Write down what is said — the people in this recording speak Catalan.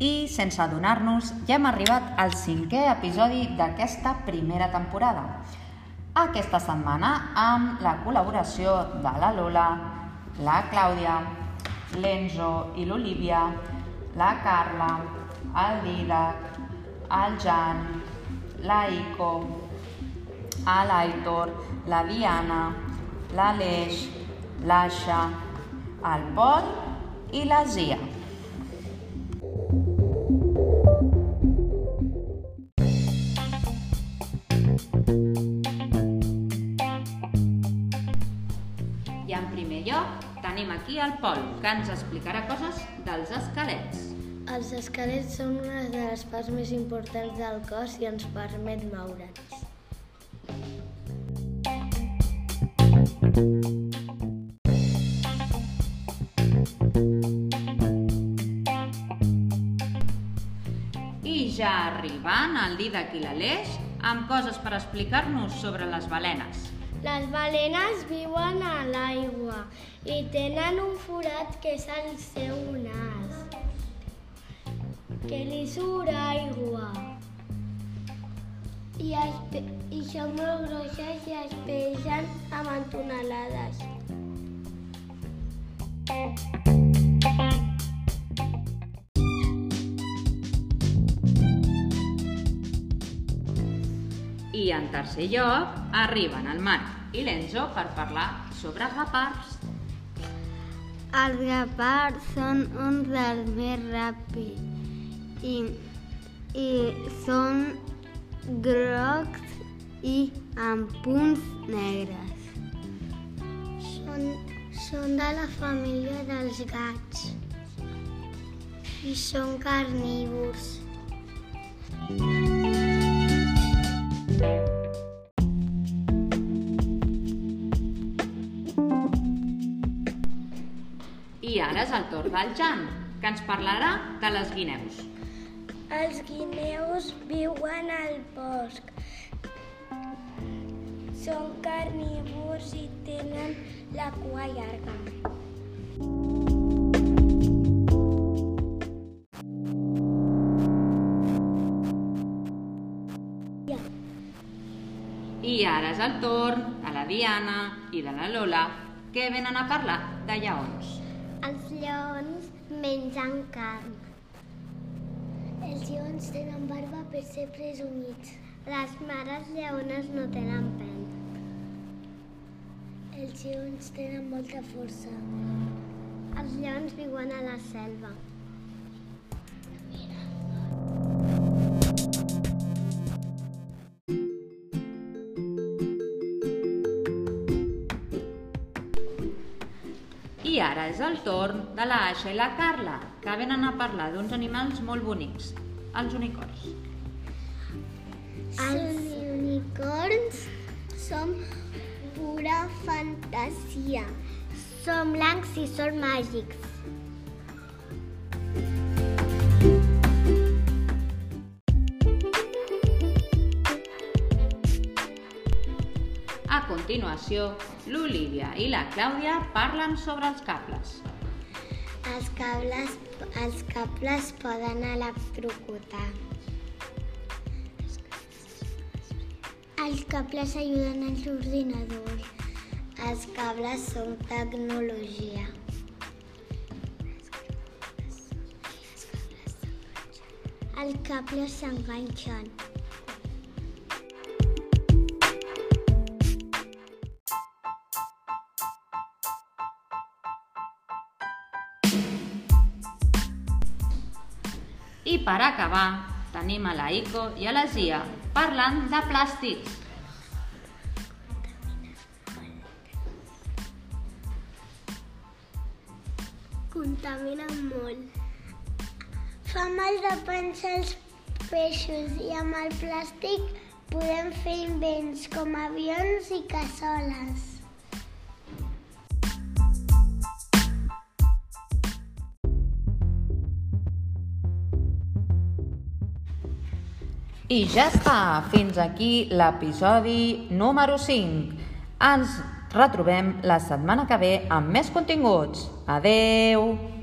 I, sense adonar-nos, ja hem arribat al cinquè episodi d'aquesta primera temporada. Aquesta setmana amb la col·laboració de la Lola, la Clàudia, l'Enzo i l'Olivia, la Carla, el Didac, el Jan, la Ico, l'Aitor, la Diana, l'Aleix, l'Aixa, el Pol i la Zia. Tenim aquí el Pol, que ens explicarà coses dels esquelets. Els esquelets són una de les parts més importants del cos i ens permet moure'ns. I ja arribant el Didac i l'Aleix amb coses per explicar-nos sobre les balenes. Les balenes viuen a l'aigua i tenen un forat que és el seu nas, que li surt aigua. I, es, I són molt grosses i es pesen amb tonelades. I en tercer lloc arriben el Marc i l'Enzo per parlar sobre guepards. Els guepards són uns dels més ràpids i, i són grocs i amb punts negres. Són, són de la família dels gats i són carnívors. I ara és el torn del Jan, que ens parlarà de les guineus. Els guineus viuen al bosc. Són carnívors i tenen la cua llarga. I ara és el torn Diana i de la Lola, que venen a parlar de lleons. Els lleons mengen carn. Els lleons tenen barba per ser presumits. Les mares lleones no tenen pèl. Els lleons tenen molta força. Els lleons viuen a la selva. I ara és el torn de la Aixa i la Carla, que venen a parlar d'uns animals molt bonics, els unicorns. Els unicorns són pura fantasia. Són blancs i són màgics. A continuació, l'Olivia i la Clàudia parlen sobre els cables. Els cables, els cables poden electrocutar. Els cables ajuden als ordinadors. Els cables són tecnologia. Els cables s'enganxen. I per acabar, tenim a la Ico i a la Zia parlant de plàstics. Contaminen molt. Fa mal de pensar els peixos i amb el plàstic podem fer invents com avions i cassoles. I ja està, fins aquí l'episodi número 5. Ens retrobem la setmana que ve amb més continguts. Adeu!